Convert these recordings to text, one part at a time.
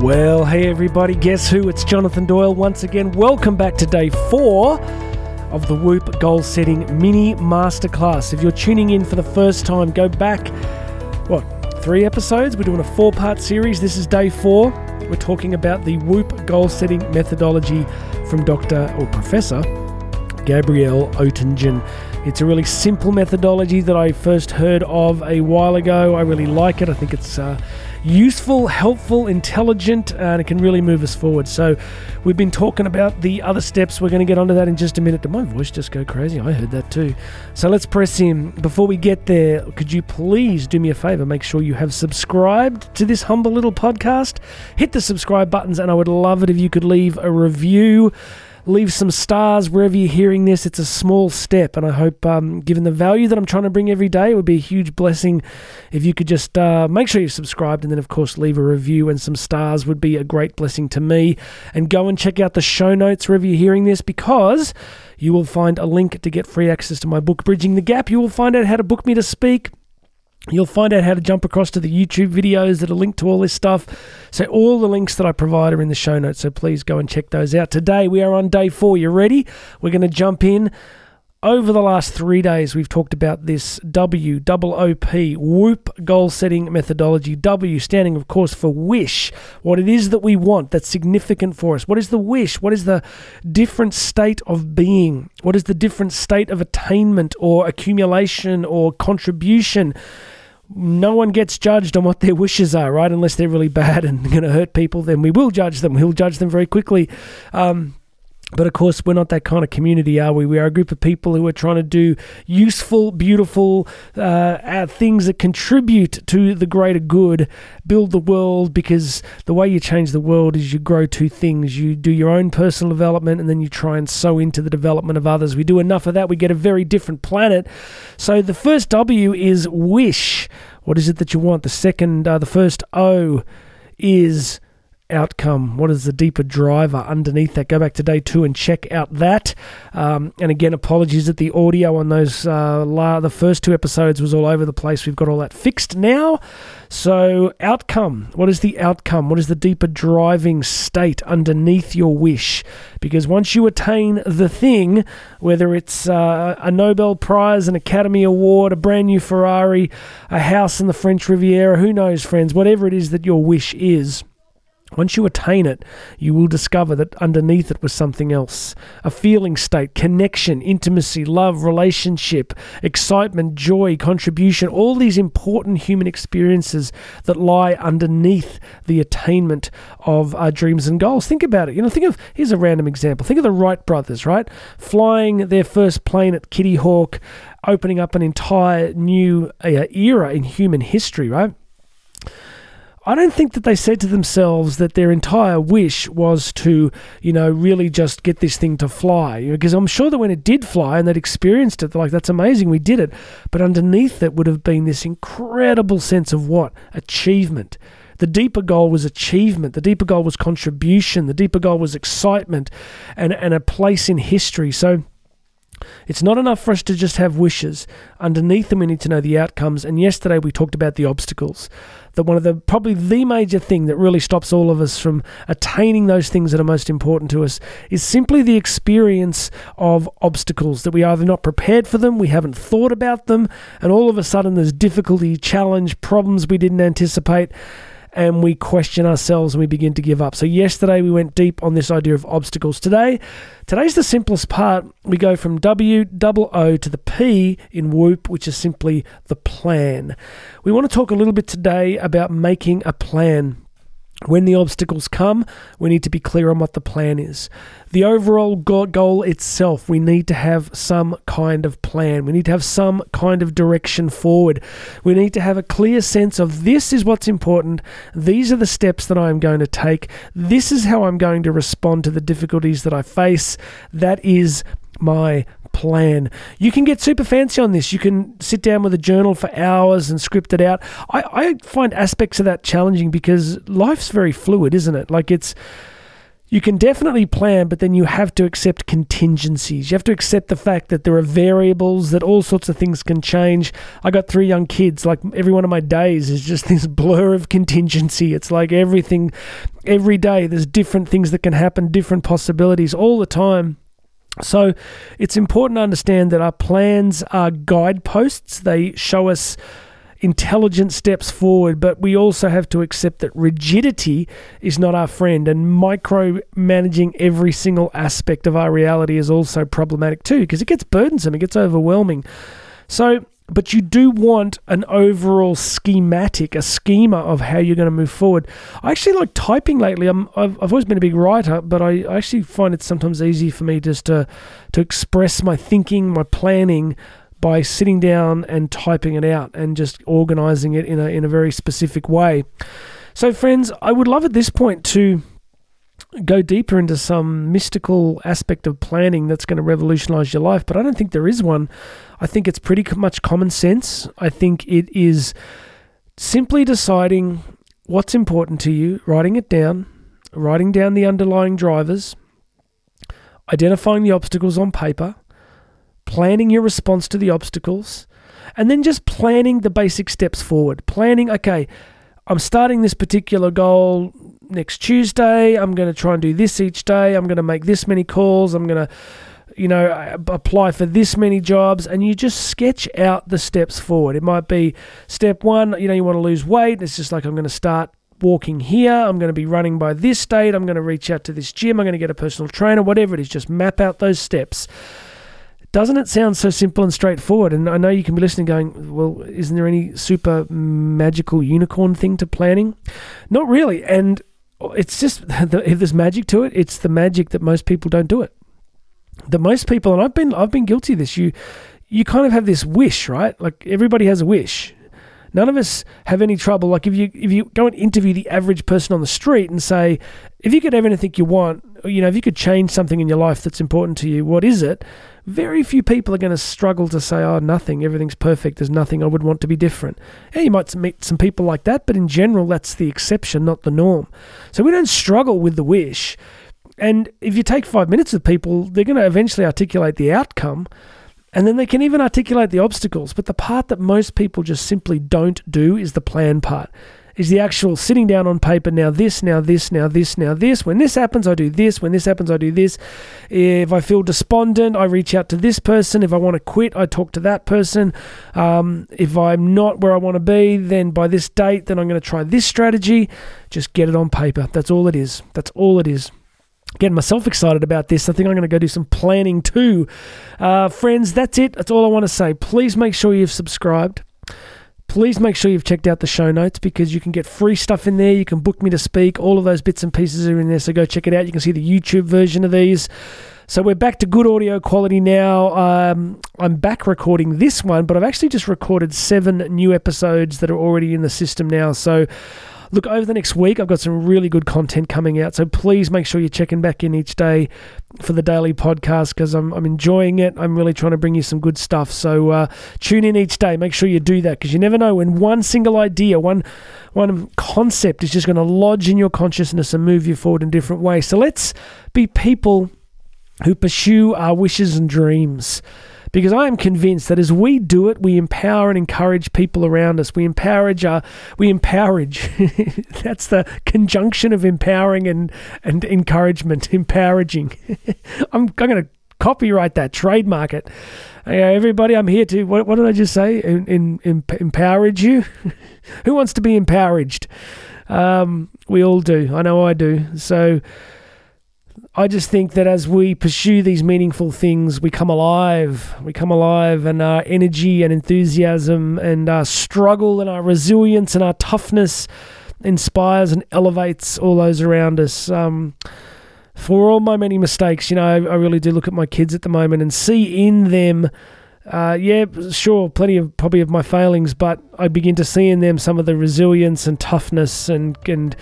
Well, hey everybody, guess who? It's Jonathan Doyle once again. Welcome back to day four of the WOOP Goal Setting Mini Masterclass. If you're tuning in for the first time, go back, what, three episodes? We're doing a four part series. This is day four. We're talking about the WOOP Goal Setting methodology from Dr. or Professor Gabriele Oettingen. It's a really simple methodology that I first heard of a while ago. I really like it. I think it's uh, useful, helpful, intelligent, uh, and it can really move us forward. So, we've been talking about the other steps. We're going to get onto that in just a minute. Did my voice just go crazy? I heard that too. So, let's press in. Before we get there, could you please do me a favor? Make sure you have subscribed to this humble little podcast. Hit the subscribe buttons, and I would love it if you could leave a review leave some stars wherever you're hearing this. It's a small step, and I hope, um, given the value that I'm trying to bring every day, it would be a huge blessing if you could just uh, make sure you're subscribed and then, of course, leave a review and some stars would be a great blessing to me. And go and check out the show notes wherever you're hearing this because you will find a link to get free access to my book, Bridging the Gap. You will find out how to book me to speak. You'll find out how to jump across to the YouTube videos that are linked to all this stuff. So, all the links that I provide are in the show notes. So, please go and check those out. Today, we are on day four. You ready? We're going to jump in. Over the last three days, we've talked about this W, double OP, WOOP goal setting methodology. W standing, of course, for wish, what it is that we want that's significant for us. What is the wish? What is the different state of being? What is the different state of attainment or accumulation or contribution? no one gets judged on what their wishes are, right? Unless they're really bad and going to hurt people, then we will judge them. We'll judge them very quickly. Um, but of course, we're not that kind of community, are we? We are a group of people who are trying to do useful, beautiful uh, uh, things that contribute to the greater good, build the world, because the way you change the world is you grow two things. You do your own personal development and then you try and sow into the development of others. We do enough of that, we get a very different planet. So the first W is wish. What is it that you want? The second, uh, the first O is outcome? What is the deeper driver underneath that? Go back to day two and check out that. Um, and again, apologies that the audio on those uh, la- the first two episodes was all over the place. We've got all that fixed now. So, outcome. What is the outcome? What is the deeper driving state underneath your wish? Because once you attain the thing, whether it's uh, a Nobel Prize, an Academy Award, a brand new Ferrari, a house in the French Riviera, who knows, friends, whatever it is that your wish is once you attain it, you will discover that underneath it was something else a feeling state, connection, intimacy, love, relationship, excitement, joy, contribution, all these important human experiences that lie underneath the attainment of our dreams and goals. Think about it. You know, think of here's a random example. Think of the Wright brothers, right? Flying their first plane at Kitty Hawk, opening up an entire new uh, era in human history, right? I don't think that they said to themselves that their entire wish was to, you know, really just get this thing to fly. Because I'm sure that when it did fly and they'd experienced it, they're like, that's amazing, we did it. But underneath it would have been this incredible sense of what? Achievement. The deeper goal was achievement. The deeper goal was contribution. The deeper goal was excitement and, and a place in history. So, it's not enough for us to just have wishes. Underneath them, we need to know the outcomes. And yesterday, we talked about the obstacles. That one of the probably the major thing that really stops all of us from attaining those things that are most important to us is simply the experience of obstacles. That we are either not prepared for them, we haven't thought about them, and all of a sudden there's difficulty, challenge, problems we didn't anticipate and we question ourselves and we begin to give up. So yesterday we went deep on this idea of obstacles. Today, today's the simplest part. We go from W double O to the P in WOOP, which is simply the plan. We want to talk a little bit today about making a plan. When the obstacles come, we need to be clear on what the plan is. The overall goal itself, we need to have some kind of plan. We need to have some kind of direction forward. We need to have a clear sense of this is what's important. These are the steps that I am going to take. This is how I'm going to respond to the difficulties that I face. That is my plan. You can get super fancy on this. You can sit down with a journal for hours and script it out. I, I find aspects of that challenging because life's very fluid, isn't it? Like it's you can definitely plan, but then you have to accept contingencies. You have to accept the fact that there are variables, that all sorts of things can change. I got three young kids. Like every one of my days is just this blur of contingency. It's like everything every day there's different things that can happen, different possibilities all the time. So it's important to understand that our plans are guideposts. They show us intelligent steps forward, but we also have to accept that rigidity is not our friend, and micromanaging every single aspect of our reality is also problematic too because it gets burdensome, it gets overwhelming. So, but you do want an overall schematic, a schema of how you're going to move forward. I actually like typing lately. I'm, I've, I've always been a big writer, but I actually find it sometimes easy for me just to, to express my thinking, my planning by sitting down and typing it out and just organizing it in a, in a very specific way. So, friends, I would love at this point to go deeper into some mystical aspect of planning that's going to revolutionize your life, but I don't think there is one. I think it's pretty much common sense. I think it is simply deciding what's important to you, writing it down, writing down the underlying drivers, identifying the obstacles on paper, planning your response to the obstacles, and then just planning the basic steps forward. Planning, okay, I'm starting this particular goal next Tuesday. I'm going to try and do this each day. I'm going to make this many calls. I'm going to, you know, apply for this many jobs. And you just sketch out the steps forward. It might be step one, you know, you want to lose weight. It's just like, I'm going to start walking here. I'm going to be running by this date. I'm going to reach out to this gym. I'm going to get a personal trainer, whatever it is. Just map out those steps. Doesn't it sound so simple and straightforward? And I know you can be listening going, well, isn't there any super magical unicorn thing to planning? Not really. And it's just if there's magic to it, it's the magic that most people don't do it. That most people, and I've been I've been guilty of this. You you kind of have this wish, right? Like everybody has a wish. None of us have any trouble. Like if you if you go and interview the average person on the street and say, if you could have anything you want, you know, if you could change something in your life that's important to you, what is it? Very few people are going to struggle to say, oh, nothing, everything's perfect, there's nothing I would want to be different. Yeah, you might meet some people like that, but in general, that's the exception, not the norm. So we don't struggle with the wish. And if you take five minutes with people, they're going to eventually articulate the outcome. And then they can even articulate the obstacles. But the part that most people just simply don't do is the plan part is the actual sitting down on paper. Now this, now this, now this, now this. When this happens, I do this. When this happens, I do this. If I feel despondent, I reach out to this person. If I want to quit, I talk to that person. Um, if I'm not where I want to be, then by this date, then I'm going to try this strategy. Just get it on paper. That's all it is. That's all it is getting myself excited about this. I think I'm going to go do some planning too. Uh, friends, that's it. That's all I want to say. Please make sure you've subscribed please make sure you've checked out the show notes because you can get free stuff in there. You can book me to speak. All of those bits and pieces are in there. So go check it out. You can see the YouTube version of these. So we're back to good audio quality now. Um, I'm back recording this one, but I've actually just recorded seven new episodes that are already in the system now. So look, over the next week, I've got some really good content coming out. So please make sure you're checking back in each day for the daily podcast because I'm, I'm enjoying it. I'm really trying to bring you some good stuff. So uh, tune in each day. Make sure you do that because you never know when one single idea, one one concept is just going to lodge in your consciousness and move you forward in different ways. So let's be people who pursue our wishes and dreams. Because I am convinced that as we do it, we empower and encourage people around us. We encourage, uh, we encourage. That's the conjunction of empowering and, and encouragement, empowering. I'm, I'm going to copyright that, trademark it. Uh, everybody, I'm here to, what, what did I just say? In, in, in empowered you? Who wants to be empowered? Um, we all do. I know I do. So, I just think that as we pursue these meaningful things, we come alive. We come alive, and our energy and enthusiasm and our struggle and our resilience and our toughness inspires and elevates all those around us. Um, for all my many mistakes, you know, I, I, really do look at my kids at the moment and see in them. Uh, yeah, sure, plenty of probably of my failings, but I begin to see in them some of the resilience and toughness and and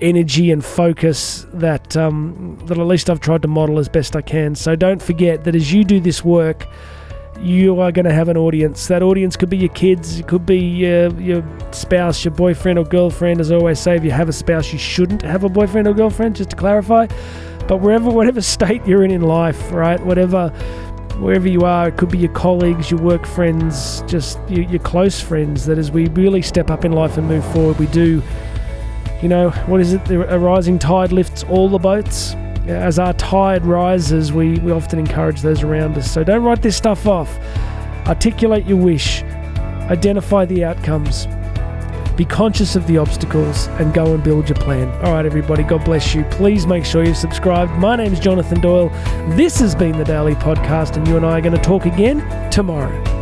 energy and focus that um, that at least I've tried to model as best I can. So don't forget that as you do this work, you are going to have an audience. That audience could be your kids, it could be your, your spouse, your boyfriend or girlfriend. As I always say, if you have a spouse, you shouldn't have a boyfriend or girlfriend. Just to clarify, but wherever, whatever state you're in in life, right, whatever. Wherever you are, it could be your colleagues, your work friends, just your, your close friends. That as we really step up in life and move forward, we do You know, what is it? A rising tide lifts all the boats. As our tide rises, we, we often encourage those around us. So don't write this stuff off. Articulate your wish, identify the outcomes, be conscious of the obstacles, and go and build your plan. All right, everybody, God bless you. Please make sure you've subscribed. My name is Jonathan Doyle. This has been the Daily Podcast, and you and I are going to talk again tomorrow.